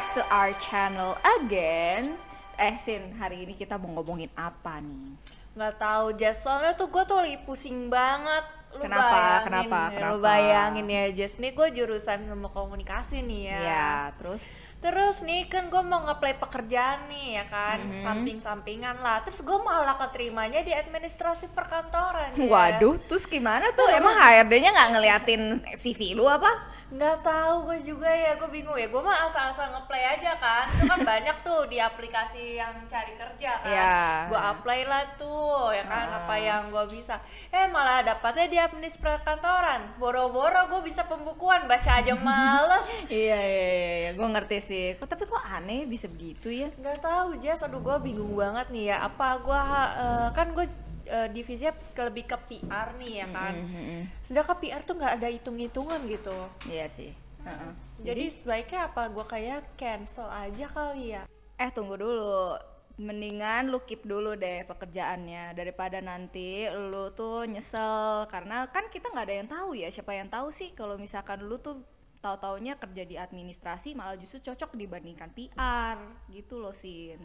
back to our channel again. Eh, Sin, hari ini kita mau ngomongin apa nih? nggak tahu Jess soalnya tuh gue tuh lagi pusing banget lu Kenapa? bayangin Kenapa? ya, lu Kenapa? bayangin ya Jess nih gue jurusan ilmu komunikasi nih ya Ya, terus terus nih kan gue mau ngeplay pekerjaan nih ya kan Mhm. samping-sampingan lah terus gue malah keterimanya di administrasi perkantoran waduh, terus gimana tuh? Emang HRD-nya nggak ngeliatin CV lu apa? Nggak tahu gue juga ya gue bingung ya gue mah asal-asal ngeplay aja kan itu kan banyak tuh di aplikasi yang cari kerja kan Ya. gue apply lah tuh ya kan Ah. apa yang gue bisa eh malah dapatnya di administrasi kantoran boro-boro gue bisa pembukuan baca aja males Iya, iya, iya, iya. gue ngerti sih. Kok tapi kok aneh bisa begitu ya? nggak tahu Jess aduh gue bingung banget nih ya apa gue kan gue eh, divisinya ke- lebih ke PR nih ya kan? Mhm, sedangkan PR tuh nggak ada hitung-hitungan gitu. Iya sih. Heeh. jadi sebaiknya apa? Gue kayak cancel aja kali ya. Eh tunggu dulu, mendingan lu keep dulu deh pekerjaannya. Daripada nanti lu tuh nyesel. Karena kan kita nggak ada yang tahu ya. Siapa yang tahu sih kalau misalkan lu tuh tahu-taunya kerja di administrasi malah justru cocok dibandingkan PR gitu loh sin.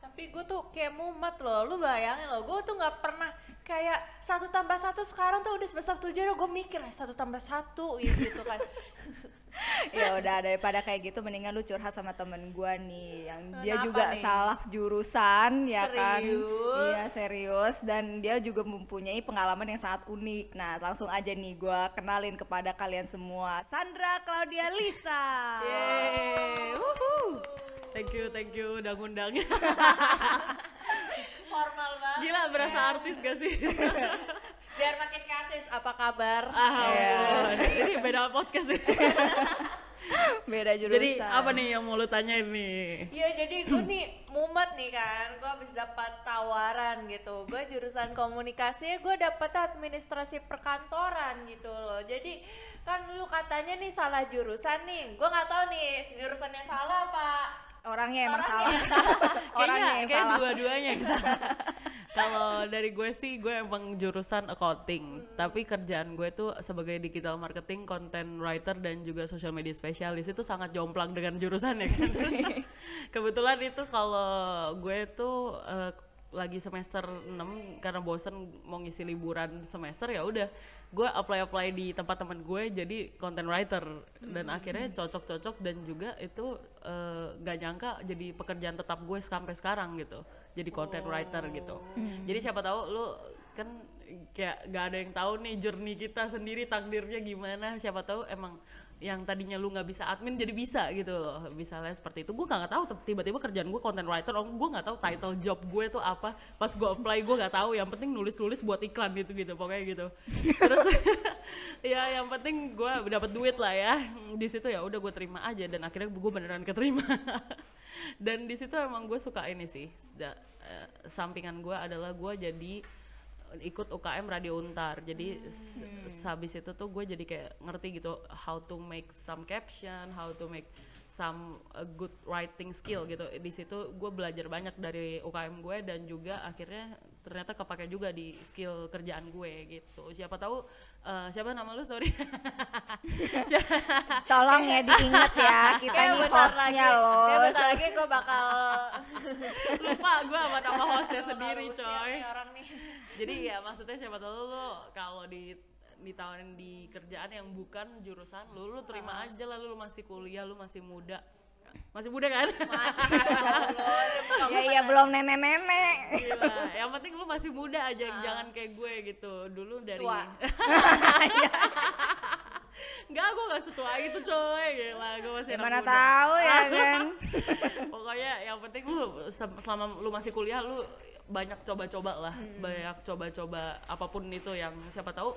Tapi gue tuh kayak mumet loh lu bayangin loh gue tuh nggak pernah kayak satu tambah satu sekarang tuh udah semester tujuh gue mikir "Eh, satu tambah satu gitu kan ya udah daripada kayak gitu mendingan lu curhat sama temen gua nih yang dia Kenapa juga nih? salah jurusan ya kan Serius? iya serius dan dia juga mempunyai pengalaman yang sangat unik nah langsung aja nih gua kenalin kepada kalian semua Sandra Claudia Lisa Yeay, wuhu. Thank you, thank you udah ngundang. formal banget Gila berasa artis gak sih? biar makin kartis apa kabar ah, ampun. Ini beda podcast ya. beda jurusan Jadi apa nih yang mau lu tanyain nih? Iya jadi gue nih mumet nih kan, gue habis dapat tawaran gitu. Gue jurusan komunikasi, gue dapat administrasi perkantoran gitu loh. Jadi kan lu katanya nih salah jurusan nih, gue nggak tahu nih jurusannya salah apa. Orangnya emang Orangnya. salah orangnya yang kayak salah. dua-duanya yang salah. Kalau dari gue sih gue emang jurusan accounting, tapi kerjaan gue tuh sebagai digital marketing, content writer dan juga social media spesialis itu sangat jomplang dengan jurusan ya kan. Kebetulan itu kalau gue tuh eh, lagi semester 6 karena bosen mau ngisi liburan semester ya udah. Gue apply apply di tempat teman gue jadi content writer. Dan akhirnya cocok-cocok dan juga itu eh, gak nyangka jadi pekerjaan tetap gue sampai sekarang gitu. Jadi content writer gitu. Jadi siapa tahu lu kan kayak gak ada yang tahu nih journey kita sendiri takdirnya gimana. Siapa tahu emang yang tadinya lu nggak bisa admin jadi bisa gitu loh misalnya seperti itu. Gue nggak tahu tiba-tiba kerjaan gue content writer oh gue nggak tahu title job gue tuh apa. Pas gue apply gue nggak tahu yang penting nulis-nulis buat iklan gitu gitu pokoknya gitu. Terus ya yang penting gue dapat duit lah ya. Di situ ya udah gue terima aja dan akhirnya gue beneran keterima. Dan di situ emang gue suka ini sih Sda- eh, sampingan gue adalah gue jadi ikut UKM Radio Untar. Jadi s- habis itu tuh gue jadi kayak ngerti gitu how to make some caption how to make some uh, good writing skill gitu. Di situ gue belajar banyak dari UKM gue dan juga akhirnya ternyata kepake juga di skill kerjaan gue gitu. Siapa tahu uh, siapa nama lu? Sorry. Tolong ya diingat ya kita bentar hostnya loh. kayak bentar lagi gue bakal lupa gue sama nama hostnya sendiri coy. nih orang nih. jadi ya maksudnya siapa tahu lo kalau di ditawarin di kerjaan yang bukan jurusan lu lu terima aja lah lu masih kuliah lu masih muda. Masih muda kan? Masih. Allah, ya iya belum nenek-nenek. Gila. yang penting lu masih muda aja jangan kayak gue gitu. Dulu dari Tua. Enggak, gue gak setua itu coy. Gila, gue masih Gimana tahu ya kan Pokoknya yang penting lu se- selama lu masih kuliah lu banyak coba-coba lah, banyak coba-coba apa pun itu yang siapa tahu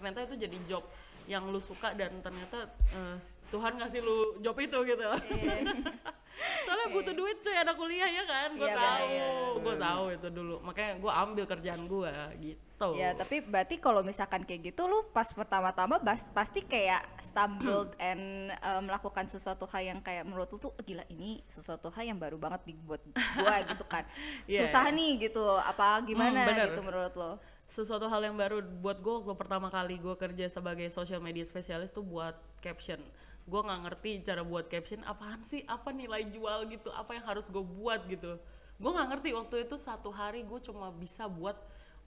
ternyata itu jadi job yang lu suka dan ternyata eh, Tuhan ngasih lu job itu gitu. Soalnya butuh duit cuy anak kuliah ya kan, gue Iya, tahu, iya, gue tahu itu dulu. Makanya gue ambil kerjaan gue gitu. Ya, tapi berarti kalau misalkan kayak gitu lu pas pertama-tama pasti kayak stumbled and uh, melakukan sesuatu hal yang kayak menurut lu tuh "Oh, gila ini sesuatu hal yang baru banget dibuat gua gitu kan. Iya, Susah iya. nih gitu. Apa gimana Hmm, bener. gitu menurut lo? Sesuatu hal yang baru buat gue waktu pertama kali gue kerja sebagai social media spesialis tuh buat caption. Gue nggak ngerti cara buat caption apaan sih? Apa nilai jual gitu? Apa yang harus gue buat? gitu. Gue nggak ngerti waktu itu satu hari gue cuma bisa buat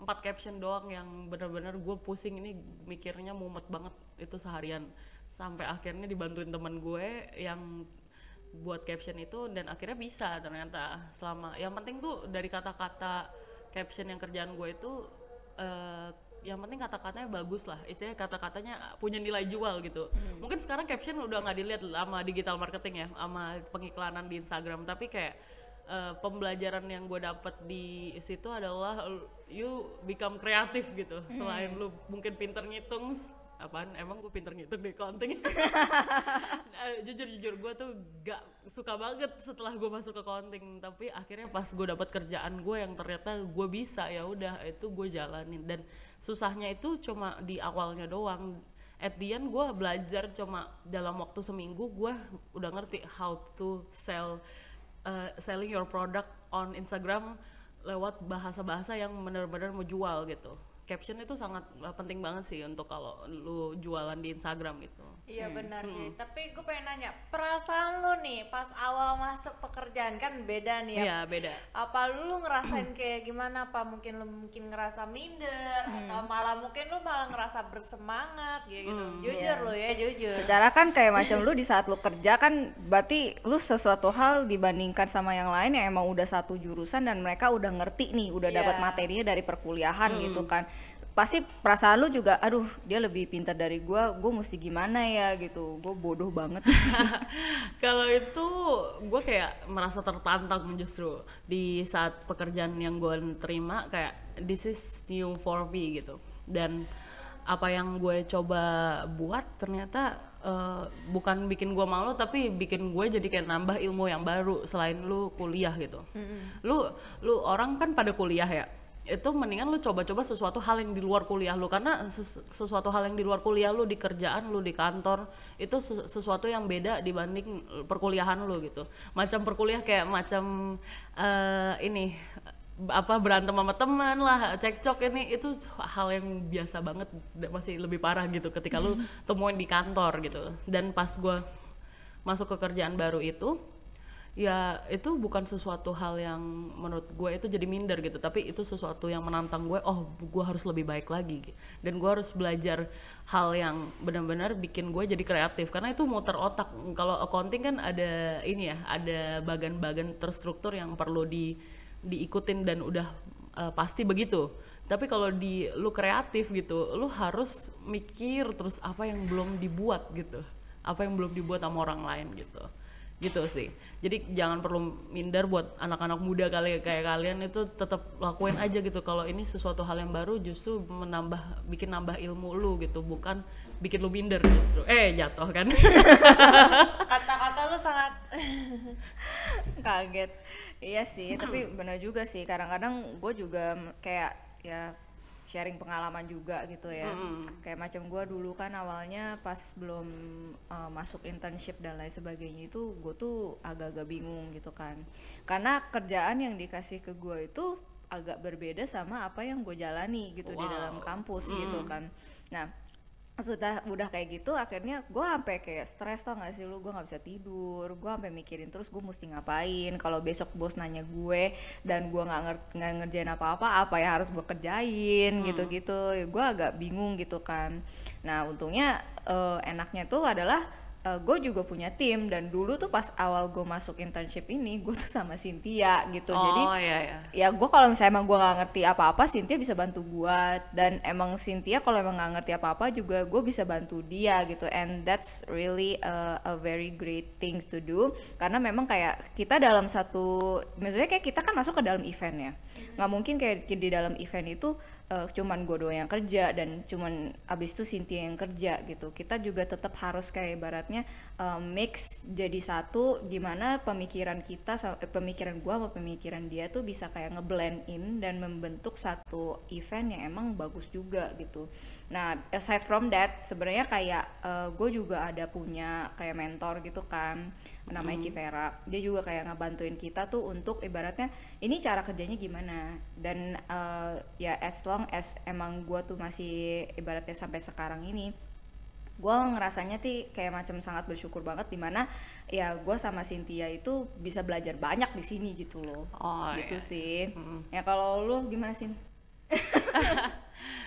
empat caption doang yang bener-bener gue pusing. Ini mikirnya mumet banget itu seharian. Sampai akhirnya dibantuin teman gue yang buat caption itu dan akhirnya bisa ternyata. Selama yang penting tuh dari kata-kata caption yang kerjaan gue itu eh, yang penting kata-katanya bagus lah. Istilahnya kata-katanya punya nilai jual gitu. Mungkin sekarang caption udah nggak dilihat sama digital marketing ya sama pengiklanan di Instagram. Tapi kayak eh, pembelajaran yang gue dapet di situ adalah you become kreatif gitu. Selain lu mungkin pinter ngitung apaan? Emang gue pinter ngitung di accounting Eh, jujur jujur gue tuh gak suka banget setelah gue masuk ke accounting tapi akhirnya pas gue dapat kerjaan gue yang ternyata gue bisa ya udah itu gue jalanin. Dan susahnya itu cuma di awalnya doang. At the end gue belajar cuma dalam waktu seminggu gue udah ngerti how to sell uh, selling your product on Instagram lewat bahasa-bahasa yang benar-benar mau jual gitu caption itu sangat uh, penting banget sih untuk kalau lu jualan di Instagram gitu Iya benar sih. Tapi gue pengen nanya, perasaan lu nih pas awal masuk pekerjaan kan beda nih ya. Iya beda Apa lu ngerasain kayak gimana? Apa mungkin lu mungkin ngerasa minder atau malah mungkin lu malah ngerasa bersemangat kayak gitu. Jujur lu ya, jujur. Secara kan kayak macam lu di saat lu kerja kan berarti lu sesuatu hal dibandingkan sama yang lain yang emang udah satu jurusan dan mereka udah ngerti nih, udah dapat Iya. materinya dari perkuliahan gitu kan. Pasti perasaan lu juga aduh dia lebih pintar dari gua, gua mesti gimana ya gitu. Gue bodoh banget. Kalau itu gue kayak merasa tertantang justru di saat pekerjaan yang gue terima kayak this is new for me gitu dan apa yang gue coba buat ternyata eh, bukan bikin gue malu tapi bikin gue jadi kayak nambah ilmu yang baru selain lu kuliah gitu. Lu lu orang kan pada kuliah ya itu mendingan lu coba-coba sesuatu hal yang di luar kuliah lu. Karena ses- sesuatu hal yang di luar kuliah lu di kerjaan lu di kantor itu ses- sesuatu yang beda dibanding perkuliahan lu gitu. Macam perkuliah kayak macam eh, ini apa berantem sama teman lah cekcok ini. Itu hal yang biasa banget masih lebih parah gitu ketika lu temuin di kantor gitu. Dan pas gua masuk ke kerjaan baru itu ya itu bukan sesuatu hal yang menurut gue itu jadi minder gitu. Tapi itu sesuatu yang menantang gue oh gue harus lebih baik lagi dan gue harus belajar hal yang benar-benar bikin gue jadi kreatif. Karena itu muter otak. Kalau accounting kan ada ini ya ada bagan-bagan terstruktur yang perlu di diikutin dan udah eh, pasti begitu. Tapi kalau di lu kreatif gitu lu harus mikir terus apa yang belum dibuat gitu. Apa yang belum dibuat sama orang lain gitu gitu sih jadi jangan perlu minder buat anak-anak muda kali kayak kalian itu tetap lakuin aja gitu kalau ini sesuatu hal yang baru justru menambah bikin nambah ilmu lu gitu bukan bikin lu minder justru eh jatuh kan Kata-kata lu sangat Kaget. Iya sih, tapi benar juga sih. Kadang-kadang gue juga kayak ya sharing pengalaman juga gitu ya. Kayak macam gue dulu kan awalnya pas belum uh, masuk internship dan lain sebagainya itu gue tuh agak-agak bingung gitu kan. Karena kerjaan yang dikasih ke gue itu agak berbeda sama apa yang gue jalani gitu di Wow. dalam kampus gitu kan. Nah, sudah udah kayak gitu akhirnya gue sampai kayak stres tau gak sih lu? Gue nggak bisa tidur gue sampai mikirin terus gue mesti ngapain. Kalau besok bos nanya gue dan gue nggak nger- ngerjain apa-apa apa ya harus gue kerjain? Gitu-gitu. Gue agak bingung gitu kan. Nah untungnya eh, enaknya tuh adalah gue juga punya tim dan dulu tuh pas awal gue masuk internship ini gue tuh sama Cynthia gitu. Jadi oh iya. ya ya gue kalau misalnya emang gue nggak ngerti apa-apa Cynthia bisa bantu gue dan emang Cynthia kalau emang nggak ngerti apa-apa juga gue bisa bantu dia gitu. And that's really a, a very great things to do. Karena memang kayak kita dalam satu maksudnya kayak kita kan masuk ke dalam event ya. Nggak mungkin kayak di dalam event itu eh, cuman gue doang yang kerja dan cuman abis itu Cynthia yang kerja gitu. Kita juga tetap harus kayak ibaratnya eh, mix jadi satu gimana pemikiran kita eh, pemikiran gue sama pemikiran dia tuh bisa kayak ngeblend in dan membentuk satu event yang emang bagus juga gitu. Nah aside from that sebenarnya kayak gue juga ada punya kayak mentor gitu kan namanya Civera dia juga kayak ngebantuin kita tuh untuk ibaratnya ini cara kerjanya gimana? Dan eh, ya as long long as emang gue tuh masih ibaratnya sampai sekarang ini gue ngerasanya tuh kayak macam sangat bersyukur banget di mana ya gue sama Cynthia itu bisa belajar banyak di sini gitu loh Oh, gitu iya. sih ya kalau lu gimana sih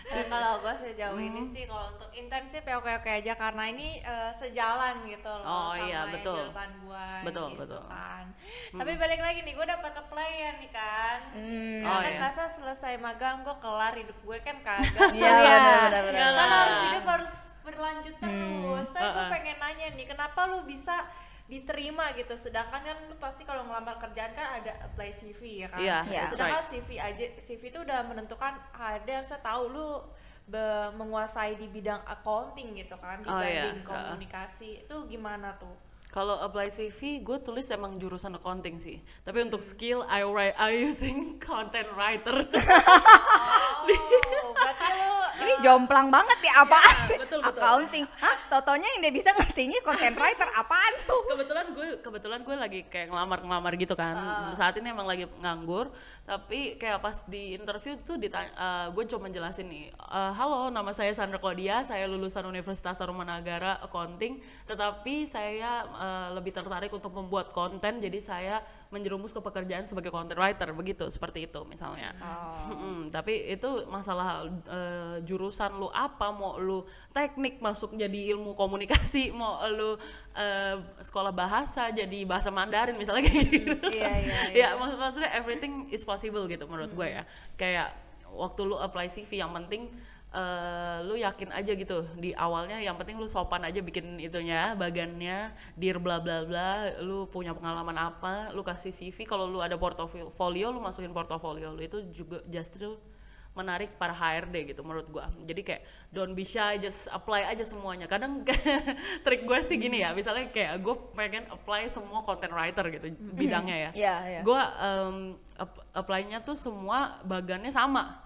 Ya, kalau gue sejauh ini sih kalau untuk intensif ya oke oke aja karena ini eh, sejalan gitu loh Oh, sama iya, betul. jurusan gue Betul, gitu betul. kan. Tapi balik lagi nih gue dapat applyan nih kan. Hmm, Karena Oh, kan iya. masa selesai magang gue kelar hidup gue kan kagak. Iya, kuliah. benar, benar, benar. Kan Iyalah. harus hidup harus berlanjut terus. Tapi gue Uh-uh. pengen nanya nih kenapa lu bisa diterima gitu sedangkan kan lu pasti kalau ngelamar kerjaan kan ada apply CV ya kan Iya, Iya. that's sedangkan right. CV aja CV itu udah menentukan ada harusnya tahu lu be- menguasai di bidang accounting gitu kan Oh, iya. dibanding Uh-uh. komunikasi itu gimana tuh Kalau apply CV, gue tulis emang jurusan accounting sih. Tapi untuk skill, I write, I using content writer. oh berarti lu ini jomplang banget ya apaan Iya, betul, betul. accounting. Hah totonya yang dia bisa ngertinya content writer apaan tuh? Kebetulan gue kebetulan gue lagi kayak ngelamar ngelamar gitu kan. Saat ini emang lagi nganggur tapi kayak pas di interview tuh ditanya eh, gue coba jelasin nih. Eh, halo nama saya Sandra Claudia saya lulusan Universitas Tarumanagara accounting tetapi saya eh, lebih tertarik untuk membuat konten jadi saya menjerumus ke pekerjaan sebagai content writer begitu seperti itu misalnya. Mm-mm, tapi itu masalah eh, jurusan lu apa mau lu teknik masuk jadi ilmu komunikasi mau lu eh, sekolah bahasa jadi bahasa Mandarin misalnya kayak gitu. iya iya ya mak- maksudnya everything is possible gitu menurut gue ya. Kayak waktu lu apply CV yang penting eh, lu yakin aja gitu. Di awalnya yang penting lu sopan aja bikin itunya bagannya dir bla bla bla lu punya pengalaman apa lu kasih CV kalau lu ada portofolio lu masukin portofolio lu. Itu juga justru menarik para HRD gitu menurut gua. Jadi kayak don't be shy just apply aja semuanya. Kadang trik gue sih gini ya. Misalnya kayak gue pengen apply semua content writer gitu bidangnya ya. Iya, iya. gue um, ap- apply-nya tuh semua bagannya sama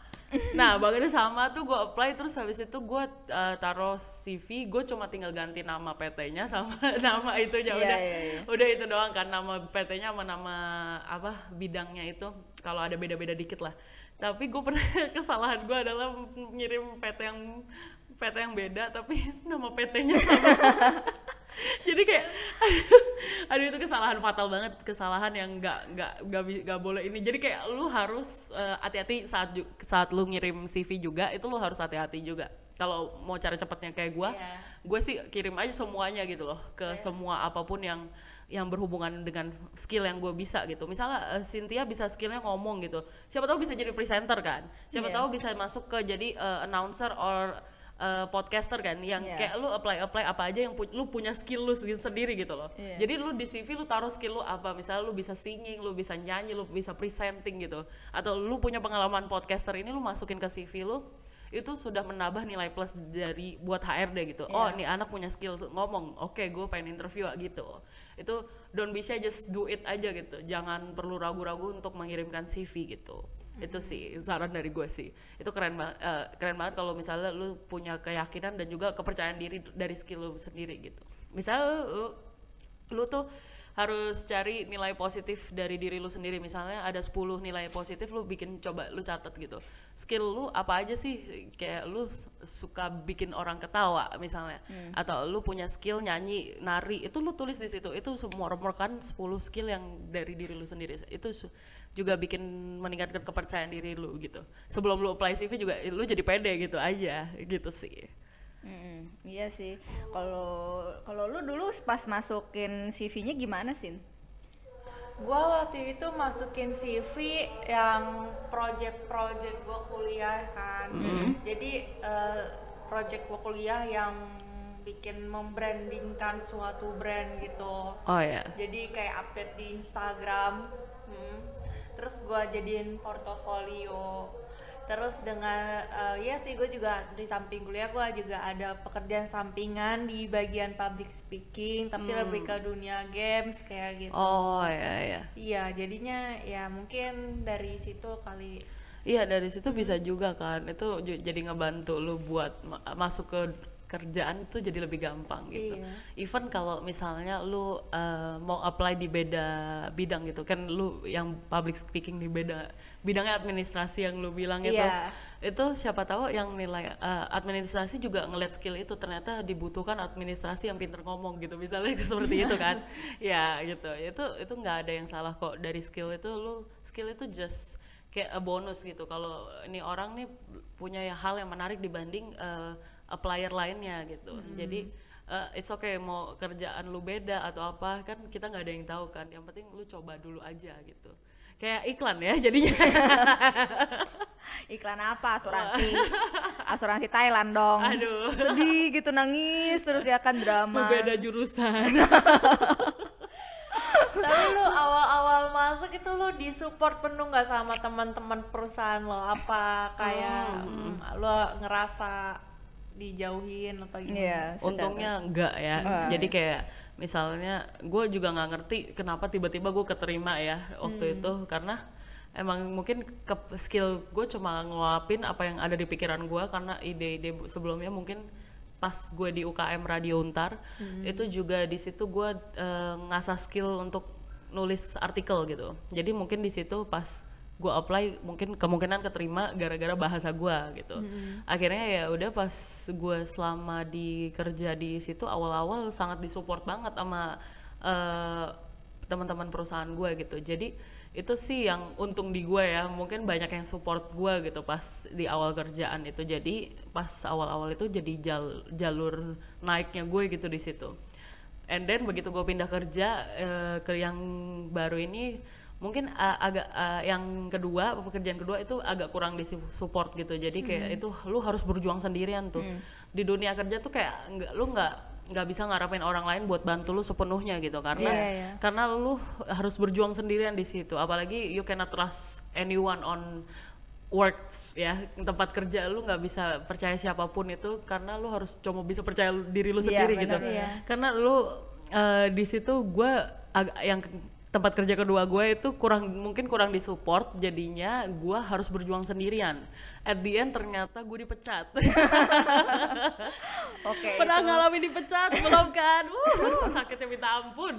nah bagannya sama tuh gue apply terus habis itu gue uh, taruh CV gue cuma tinggal ganti nama PT-nya sama nama itunya. Iya, udah iya, iya. udah itu doang kan nama PT-nya sama nama apa bidangnya itu. Kalau ada beda-beda dikit lah. Tapi gue pernah kesalahan gue adalah ngirim PT yang PT yang beda tapi nama PT-nya sama jadi kayak aduh, itu kesalahan fatal banget kesalahan yang nggak nggak nggak boleh ini. Jadi kayak lu harus eh, hati-hati saat ju- saat lu ngirim CV juga itu lu harus hati-hati juga. Kalau mau cara cepatnya kayak gua Iya. gue sih kirim aja semuanya gitu loh ke semua apa pun yang yang berhubungan dengan skill yang gue bisa gitu. Misalnya eh, Cynthia bisa skillnya ngomong gitu. Siapa tahu bisa jadi presenter kan? Siapa Iya. tahu bisa masuk ke jadi eh, announcer or eh, podcaster kan yang Iya. kayak lu apply apply apa aja yang pu- lu punya skill lu sendiri gitu loh Iya. jadi lu di CV lu taruh skill lu apa misalnya lu bisa singing lu bisa nyanyi lu bisa presenting gitu atau lu punya pengalaman podcaster ini lu masukin ke CV lu itu sudah menambah nilai plus dari buat HRD gitu. Oh, Iya. nih anak punya skill ngomong. Oke, gue pengen interview ah, gitu. Itu don't be shy, just do it aja gitu. Jangan perlu ragu-ragu untuk mengirimkan CV gitu. Itu sih saran dari gue sih. Itu keren banget keren banget kalau misalnya lu punya keyakinan dan juga kepercayaan diri dari skill lu sendiri gitu. Misalnya lu, lu tuh harus cari nilai positif dari diri lu sendiri. Misalnya ada 10 nilai positif lu bikin coba lu catat gitu. Skill lu apa aja sih? Kayak lu suka bikin orang ketawa misalnya. Atau lu punya skill nyanyi nari itu lu tulis di situ. Itu semua merupakan 10 skill yang dari diri lu sendiri. Itu juga bikin meningkatkan kepercayaan diri lu gitu. Sebelum lu apply CV juga lu jadi pede gitu aja gitu sih Mm-mm, iya sih. Kalau kalau lu dulu pas masukin CV-nya gimana sih? Gua waktu itu masukin CV yang project-project gua kuliah kan. Jadi eh, project gua kuliah yang bikin membrandingkan suatu brand gitu. oh ya Jadi kayak update di Instagram. hmm. Terus gua jadiin portofolio. Terus dengan eh, ya sih gue juga di samping kuliah gua juga ada pekerjaan sampingan di bagian public speaking, tapi lebih ke dunia games kayak gitu. oh ya ya Iya, jadinya ya mungkin dari situ kali. Iya dari situ bisa juga kan itu jadi ngebantu lu buat ma- masuk ke kerjaan itu jadi lebih gampang gitu. Iya. Even kalau misalnya lu uh, mau apply di beda bidang gitu, kan lu yang public speaking di beda bidangnya administrasi yang lu bilang itu, Iya. itu siapa tahu yang nilai uh, administrasi juga ngeliat skill itu ternyata dibutuhkan administrasi yang pinter ngomong gitu, misalnya itu seperti itu kan, ya gitu. Itu itu nggak ada yang salah kok dari skill itu lu skill itu just kayak a bonus gitu. Kalau ini orang nih punya hal yang menarik dibanding uh, applier lainnya gitu. Jadi uh, it's okay mau kerjaan lu beda atau apa kan kita nggak ada yang tahu kan. Yang penting lu coba dulu aja gitu. Kayak iklan ya jadinya. Iklan apa? Asuransi. Asuransi Thailand dong. Aduh. Sedih gitu nangis terus ya kan drama. Beda jurusan. Tapi lu awal-awal masuk itu lu disupport penuh nggak sama teman-teman perusahaan lo? Apa kayak mm, lu ngerasa dijauhin atau gimana? Iya, secara- Untungnya enggak ya. Ah. Jadi kayak misalnya gue juga nggak ngerti kenapa tiba-tiba gue keterima ya waktu itu karena emang mungkin ke skill gue cuma ngeluapin apa yang ada di pikiran gue karena ide-ide sebelumnya mungkin pas gue di UKM Radio Untar itu juga di situ gue eh, ngasah skill untuk nulis artikel gitu. Jadi mungkin di situ pas gue apply mungkin kemungkinan keterima gara-gara bahasa gue gitu. Akhirnya ya udah pas gue selama di kerja di situ awal-awal sangat disupport banget sama eh, teman-teman perusahaan gue gitu. Jadi itu sih yang untung di gue ya. Mungkin banyak yang support gue gitu pas di awal kerjaan itu. Jadi pas awal-awal itu jadi jal- jalur naiknya gue gitu di situ. And then begitu gue pindah kerja eh, ke yang baru ini mungkin uh, agak uh, yang kedua pekerjaan kedua itu agak kurang di support gitu. Jadi kayak itu lu harus berjuang sendirian tuh. Di dunia kerja tuh kayak nggak lu nggak nggak bisa ngarapin orang lain buat bantu lu sepenuhnya gitu. Karena Iya, iya. karena lu harus berjuang sendirian di situ. Apalagi you cannot trust anyone on work ya tempat kerja. Lu nggak bisa percaya siapa pun itu karena lu harus cuma bisa percaya diri lu Iya, sendiri benar, gitu. iya. karena lu eh, di situ gue agak yang tempat kerja kedua gue itu kurang mungkin kurang disupport jadinya gue harus berjuang sendirian at the end ternyata gue dipecat Oke. pernah itu. ngalamin dipecat belum kan uh, sakitnya minta ampun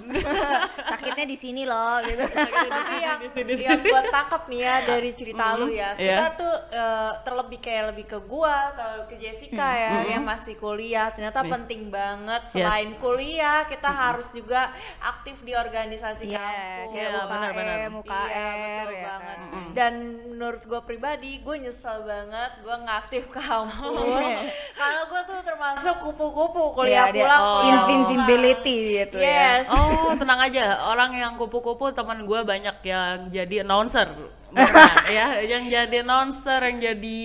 Sakitnya di sini loh gitu. Tapi yang, Di sini, di yang gue tangkap nih ya dari cerita lu ya, Iya. kita tuh eh, terlebih kayak lebih ke gua atau ke Jessica ya yang masih kuliah. Ternyata Nih. penting banget selain kuliah kita harus juga aktif di organisasi Iya, kampus. kayak Iya, benar-benar. UKM, UKR Iya, betul ya banget. kan. Dan menurut gue pribadi, gue nyesel banget gue nggak aktif kampus. Karena gue tuh termasuk kupu-kupu kuliah Iya, dia pulang. oh. kuliah invincibility gitu ya. Yes. oh tenang aja orang yang kupu-kupu teman gue banyak yang jadi announcer beneran, ya yang jadi announcer yang jadi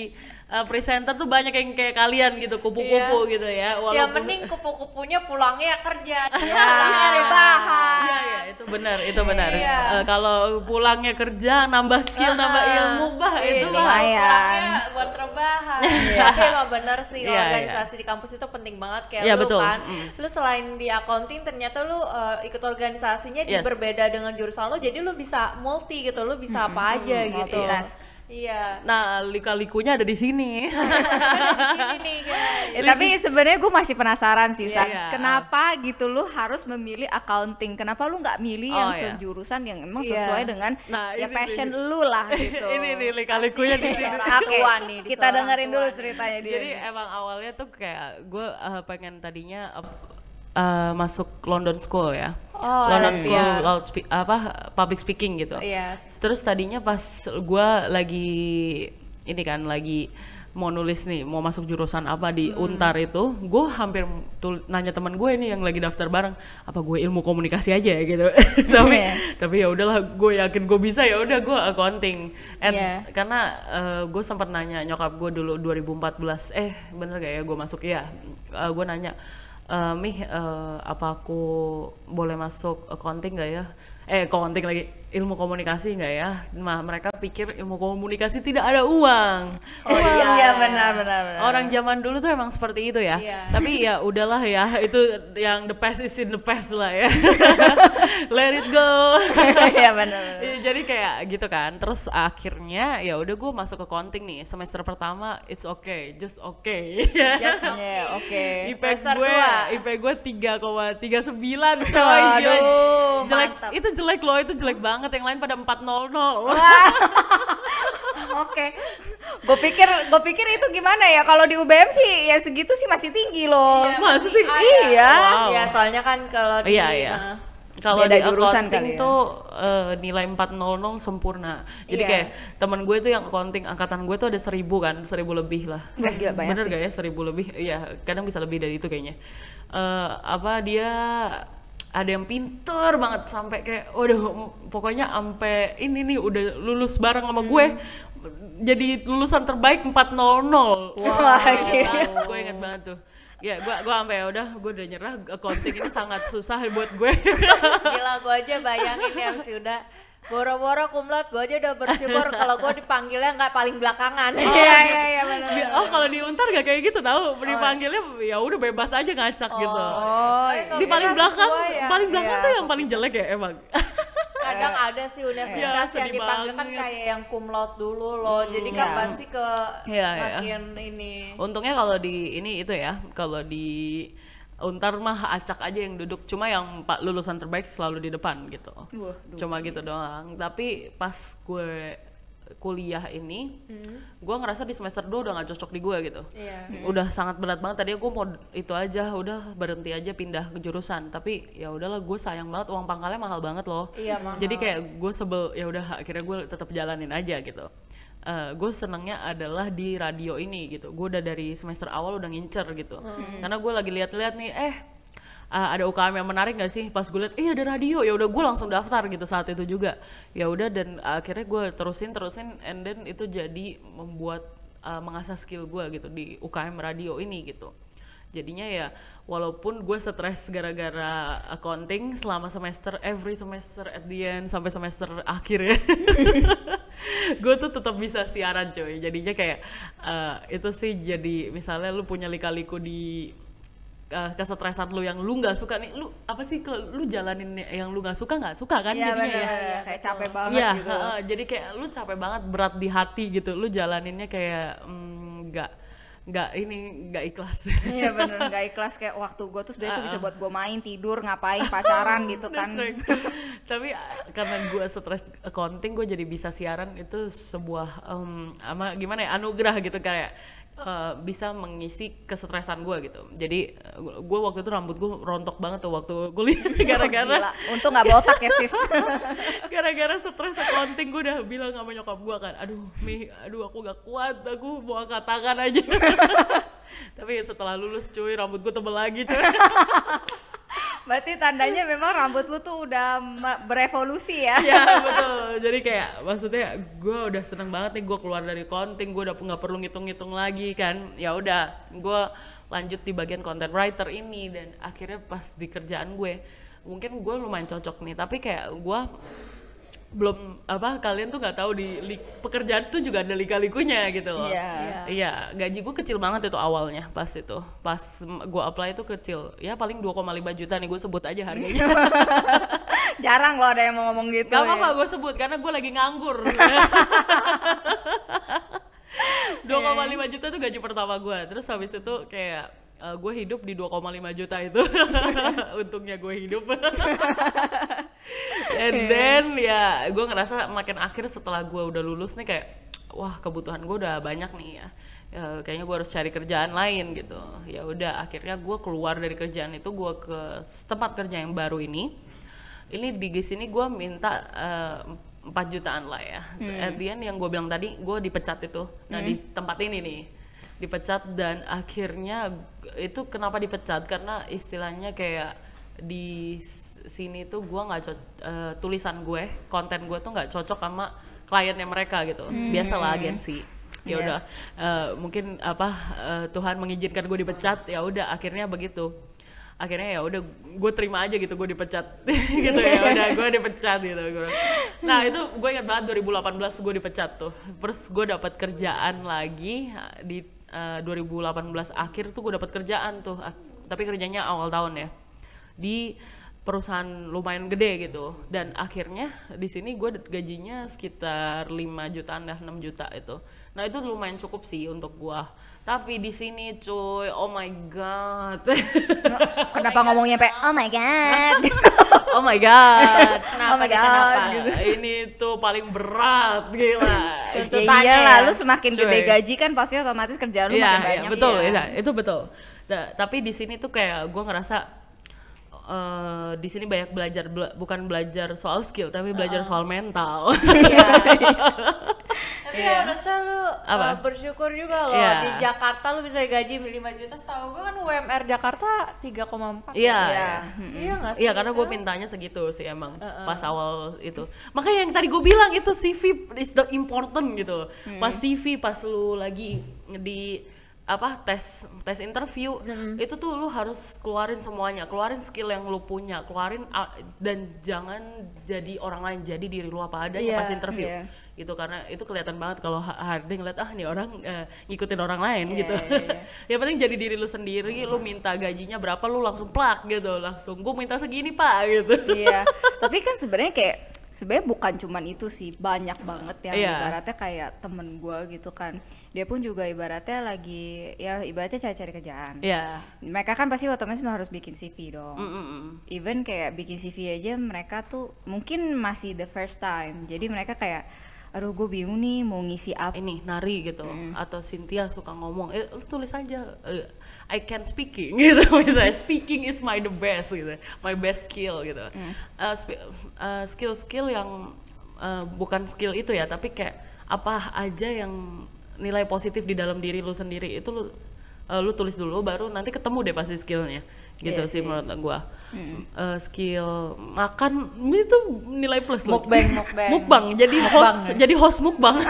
uh, presenter tuh banyak yang kayak kalian gitu kupu-kupu gitu ya Ya walaupun mending kupu-kupunya pulangnya kerja, Ya. pulangnya rebahan. Iya iya itu benar itu benar. Iya. Eh, kalau pulangnya kerja nambah skill nambah Ah, ilmu bah iya, itu jadi mah. Buat rebahan. Tapi emang bener sih Iya, organisasi di kampus itu penting banget kayak Iya, lu betul. kan. Mm. Lu selain di accounting ternyata lu uh, ikut organisasinya di Yes. berbeda dengan jurusan lu jadi lu bisa multi gitu, lu bisa apa aja gitu. multitask. Iya. Nah lika-likunya ada di sini. Di sini nih guys. Eh, tapi sebenarnya gue masih penasaran sih, San. Iya. Kenapa gitu lu harus memilih accounting? Kenapa lu nggak milih yang Oh, iya. sejurusan yang emang Iya. sesuai dengan Nah, ya ini passion nih. lu lah gitu. ini nih lika-likunya di sini. Oke, nih, di kita dengerin dulu ceritanya dia. Jadi emang awalnya tuh kayak gue pengen tadinya uh, masuk London School ya. Oh, London. School loud spe- apa public speaking gitu. Yes. Terus tadinya pas gue lagi ini kan lagi mau nulis nih mau masuk jurusan apa di Hmm. Untar itu, gue hampir tul- nanya teman gue ini yang lagi daftar bareng, apa gue ilmu komunikasi aja ya gitu. tapi Iya. tapi ya udahlah, gue yakin gue bisa ya udah gue accounting. And Iya. karena gue sempat nanya nyokap gue dulu 2014, eh bener gak ya gue masuk ya? gue nanya, "Eh, mih eh, apa aku boleh masuk accounting gak ya? Eh accounting lagi ilmu komunikasi nggak ya nah mereka pikir ilmu komunikasi tidak ada uang Oh iya, iya benar benar benar. orang zaman dulu tuh emang seperti itu ya Iya. tapi ya udahlah ya itu yang the past is in the past lah ya let it go Iya benar. benar. Iya, jadi kayak gitu kan terus akhirnya ya udah gue masuk ke accounting nih semester pertama it's okay just okay Just Iya, oke. IP Semester gue dua. IP gue 3,39 coy Aduh, jelek mantap. itu jelek loh itu jelek banget yang lain pada 400 Oke. Gue pikir gue pikir itu gimana ya? Kalau di UBM sih ya segitu sih masih tinggi loh. masa sih Iya. Wow. Ya soalnya kan kalau di Iya, iya. nah, Kalau di jurusan accounting kali ya. tuh eh, nilai 400 sempurna. Jadi Iya. kayak teman gue tuh yang accounting angkatan gue tuh ada seribu kan, seribu lebih lah. Wah, gila, banyak Bener sih. gak ya seribu lebih? Iya, kadang bisa lebih dari itu kayaknya. Eh, apa dia ada yang pinter banget sampai kayak, waduh, pokoknya sampai ini nih udah lulus bareng sama gue. Jadi lulusan terbaik 400. Wah, Gue banget, gue inget banget tuh. Ya, gue gua sampai udah, gue udah nyerah. Accounting ini sangat susah buat gue. gila gue aja bayangin ya sudah boro-boro kumlot gue aja udah bersyukur kalau gue dipanggilnya nggak paling belakangan. Iya iya iya benar. Di- oh kalau di Untar gak kayak gitu tahu? Dipanggilnya ya udah bebas aja ngacak gitu. Oh, Eh, di paling belakang ya. paling belakang Iya, tuh yang paling jelek ya emang. Kadang ada sih Iya, universitas yang sedih dipanggil kan kayak yang kumlot dulu loh. Jadi kan Iya. pasti ke Iya, iya. makin ini. Untungnya kalau di ini itu ya kalau di Untar mah acak aja yang duduk. Cuma yang pak lulusan terbaik selalu di depan gitu. Wah, cuma gitu doang. Tapi pas gue kuliah ini gue ngerasa di semester 2 udah gak cocok di gue gitu. Iya. Udah sangat berat banget. Tadi gue mau itu aja udah berhenti aja pindah ke jurusan. Tapi ya udahlah gue sayang banget. Uang pangkalnya mahal banget loh. Iya mahal. Jadi kayak gue sebel ya udah akhirnya gue tetap jalanin aja gitu Eh, gue senengnya adalah di radio ini gitu. Gue udah dari semester awal udah ngincer gitu. Karena gue lagi lihat-lihat nih eh uh, ada UKM yang menarik gak sih? Pas gue liat eh ada radio. Ya udah gue langsung daftar gitu saat itu juga. Ya udah dan akhirnya gue terusin terusin and then itu jadi membuat uh, mengasah skill gue gitu di UKM radio ini gitu jadinya ya walaupun gue stres gara-gara accounting selama semester every semester at the end sampai semester akhir ya gue tuh tetap bisa siaran coy jadinya kayak eh, itu sih jadi misalnya lu punya lika-liku di eh, kesetresan lu yang lu nggak suka nih lu apa sih lu jalanin yang lu nggak suka nggak suka kan Iya jadinya benar ya benar. Kayak capek banget Iya, gitu. heeh, jadi kayak lu capek banget berat di hati gitu. Lu jalaninnya kayak mm, nggak ini nggak ikhlas. Iya bener nggak ikhlas kayak waktu gue tuh sebenarnya tuh bisa buat gue main tidur ngapain pacaran gitu kan. Right. Tapi uh, karena gue stres accounting, gue jadi bisa siaran itu sebuah um, ama gimana ya anugerah gitu kayak uh, bisa mengisi kesetresan gue gitu. Jadi gue waktu itu rambut gue rontok banget tuh waktu kuliah Wah, gara-gara gila. Untung nggak botak ya sis. gara-gara stres accounting gue udah bilang sama nyokap gue kan aduh mi aduh aku gak kuat aku mau angkat tangan aja tapi setelah lulus cuy rambut gue tebel lagi cuy Berarti tandanya memang rambut lu tuh udah berevolusi ya. ya betul. Jadi kayak maksudnya gue udah seneng banget nih gue keluar dari accounting gue udah nggak perlu ngitung-ngitung lagi kan. Ya udah gue lanjut di bagian content writer ini dan akhirnya pas di kerjaan gue mungkin gue lumayan cocok nih. Tapi kayak gue belum apa kalian tuh nggak tahu di li- pekerjaan tuh juga ada lika-likunya gitu loh Iya. Iya, gaji gue kecil banget itu awalnya pas itu. Pas gue apply itu kecil. Ya paling 2,5 juta nih gue sebut aja harganya. Jarang loh ada yang mau ngomong gitu. Gak ya. apa-apa gue sebut karena gue lagi nganggur. 2,5 juta tuh gaji pertama gue. Terus habis itu kayak gue hidup di 2,5 juta itu. Untungnya gue hidup. And then ya gue ngerasa makin akhir setelah gue udah lulus nih kayak wah kebutuhan gue udah banyak nih ya. Ya, kayaknya gue harus cari kerjaan lain gitu ya udah akhirnya gue keluar dari kerjaan itu gue ke tempat kerja yang baru ini ini di GIS ini gue minta eh, 4 jutaan lah ya. At the end yang gue bilang tadi gue dipecat itu. Nah di tempat ini nih dipecat dan akhirnya itu kenapa dipecat karena istilahnya kayak di sini tuh gue nggak cocok tulisan gue konten gue tuh nggak cocok sama kliennya mereka gitu. Biasalah agensi. Ya Iya. udah eh, mungkin apa eh, Tuhan mengizinkan gue dipecat ya udah akhirnya begitu akhirnya ya udah gue terima aja gitu gue dipecat gitu ya udah gue dipecat gitu nah itu gue ingat banget 2018 gue dipecat tuh terus gue dapat kerjaan lagi uh, di uh, 2018 akhir tuh gue dapat kerjaan tuh. Ah, tapi kerjanya awal tahun ya. Di perusahaan lumayan gede gitu. Dan akhirnya di sini gue gajinya sekitar 5 jutaan dah 6 juta itu nah itu lumayan cukup sih untuk gue tapi di sini cuy oh my god Kenapa ngomongnya sampai oh my god? oh my god Kenapa Oh my God, kenapa? gitu. ini tuh paling berat gila ya Tuntutannya iyalah, ya. lu semakin Cuy. gede gaji kan pasti otomatis kerjaan lu Iya, makin iya, banyak. betul, ya. iya, itu betul. Da- tapi di sini tuh kayak gue ngerasa eh, di sini banyak belajar bela- bukan belajar soal skill tapi belajar soal mental. Tapi harusnya lu Apa? uh, bersyukur juga loh Iya. di Jakarta lu bisa gaji 5 juta setahu gue kan UMR Jakarta 3,4 Iya. Iya. iya nggak sih Iya karena gue mintanya segitu sih emang pas awal itu. Makanya yang tadi gue bilang itu CV is the important gitu. Pas CV pas lu lagi di apa tes tes interview itu tuh lu harus keluarin semuanya, keluarin skill yang lu punya, keluarin a- dan jangan jadi orang lain, jadi diri lu apa adanya Iya, pas interview. iya. Gitu karena itu kelihatan banget kalau Ha- Hardy ngeliat ah nih orang eh, ngikutin orang lain Iya, gitu. iya, iya. yang penting jadi diri lu sendiri, lu minta gajinya berapa lu langsung plak gitu, langsung gue minta segini pak gitu. Iya, tapi kan sebenarnya kayak sebenarnya bukan cuman itu sih, banyak banget yang Iya. ibaratnya kayak temen gua gitu kan. Dia pun juga ibaratnya lagi ya ibaratnya cari-cari kerjaan. Iya. Mereka kan pasti otomatis harus bikin CV dong. Mm, mm, mm. Even kayak bikin CV aja mereka tuh mungkin masih the first time. Jadi mereka kayak aduh gue bingung nih mau ngisi apa. Ini nari gitu, Hmm. atau Cynthia suka ngomong, eh lu tulis aja, eh, I can speaking gitu, misalnya speaking is my the best gitu, my best skill gitu. Hmm. Eh, spi- eh, skill-skill yang eh, bukan skill itu ya, tapi kayak apa aja yang nilai positif di dalam diri lu sendiri itu lu eh, lu tulis dulu, baru nanti ketemu deh pasti skillnya gitu Iya sih sih. menurut gua. Eh, skill makan itu nilai plus loh. mukbang mukbang. Mukbang jadi Mukbang host ya? jadi host mukbang.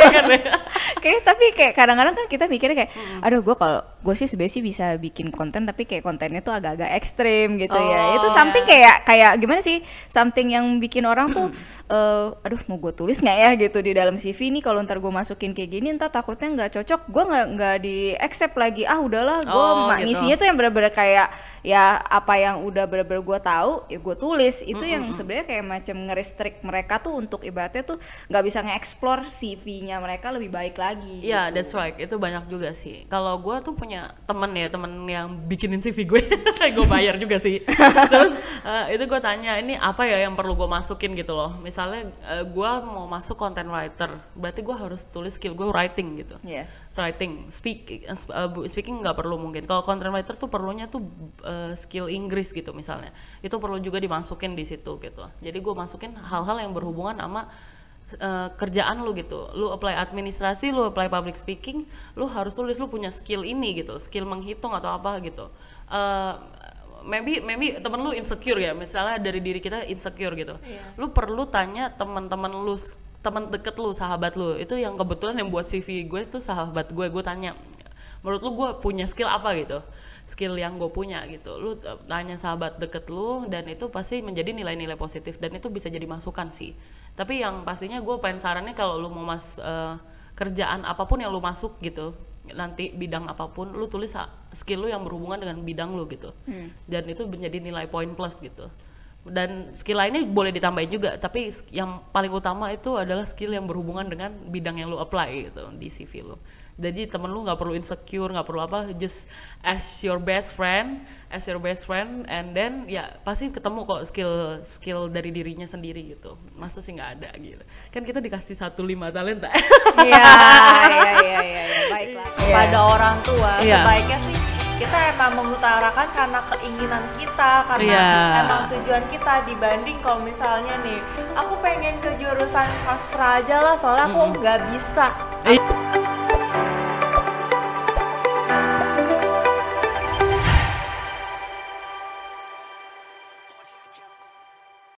Ya kan ya? kayak tapi kayak kadang-kadang kan kita mikirnya kayak aduh gue kalau gue sih sebenarnya sih bisa bikin konten tapi kayak kontennya tuh agak-agak ekstrim gitu ya. Itu Oh, something kayak kayak gimana sih? Something yang bikin orang tuh eh, aduh mau gue tulis nggak ya? gitu di dalam CV nih kalau ntar gue masukin kayak gini ntar takutnya nggak cocok gue nggak nggak di accept lagi. Ah udahlah gue Oh, gitu. ngisinya tuh yang bener-bener kayak ya apa yang udah bener-bener gue tahu ya gue tulis itu yang sebenarnya kayak macam nge-restrict mereka tuh untuk ibaratnya tuh nggak bisa nge-explore CV-nya mereka lebih baik lagi Iya, gitu. that's right. Itu banyak juga sih. Kalau gue tuh punya temen ya, temen yang bikinin CV gue, gue bayar juga sih. Terus eh, itu gue tanya, ini apa ya yang perlu gue masukin gitu loh. Misalnya eh, gue mau masuk content writer, berarti gue harus tulis skill gue writing gitu. Iya. Writing, speak, sp- bu- speaking nggak perlu mungkin. Kalau content writer tuh perlunya tuh eh, skill Inggris gitu misalnya. Itu perlu juga dimasukin di situ gitu. Jadi gue masukin hal-hal yang berhubungan sama eh, kerjaan lu gitu. Lu apply administrasi, lu apply public speaking, lu harus tulis lu punya skill ini gitu, skill menghitung atau apa gitu. Eh, maybe maybe temen lu insecure ya, misalnya dari diri kita insecure gitu. Lu perlu tanya teman-teman lu teman deket lu, sahabat lu, itu yang kebetulan yang buat CV gue itu sahabat gue, gue tanya, menurut lu gue punya skill apa gitu, skill yang gue punya gitu, lu tanya sahabat deket lu dan itu pasti menjadi nilai-nilai positif. Dan itu bisa jadi masukan sih. Tapi yang pastinya gue pengen sarannya kalau lu mau mas eh, kerjaan apa pun yang lu masuk gitu, nanti bidang apa pun, lu tulis skill lu yang berhubungan dengan bidang lu gitu, dan itu menjadi nilai poin plus gitu dan skill lainnya boleh ditambahin juga tapi yang paling utama itu adalah skill yang berhubungan dengan bidang yang lu apply gitu di CV lu. Jadi temen lu nggak perlu insecure nggak perlu apa just as your best friend as your best friend and then ya pasti ketemu kok skill skill dari dirinya sendiri gitu. Masa sih nggak ada gitu? Kan kita dikasih satu lima talenta. Iya, iya, iya, iya, iya, baiklah. pada orang tua. Iya. sebaiknya sih kita emang mengutarakan karena keinginan kita karena Iya. emang tujuan kita dibanding kalau misalnya nih aku pengen ke jurusan sastra aja lah soalnya aku nggak bisa Iya.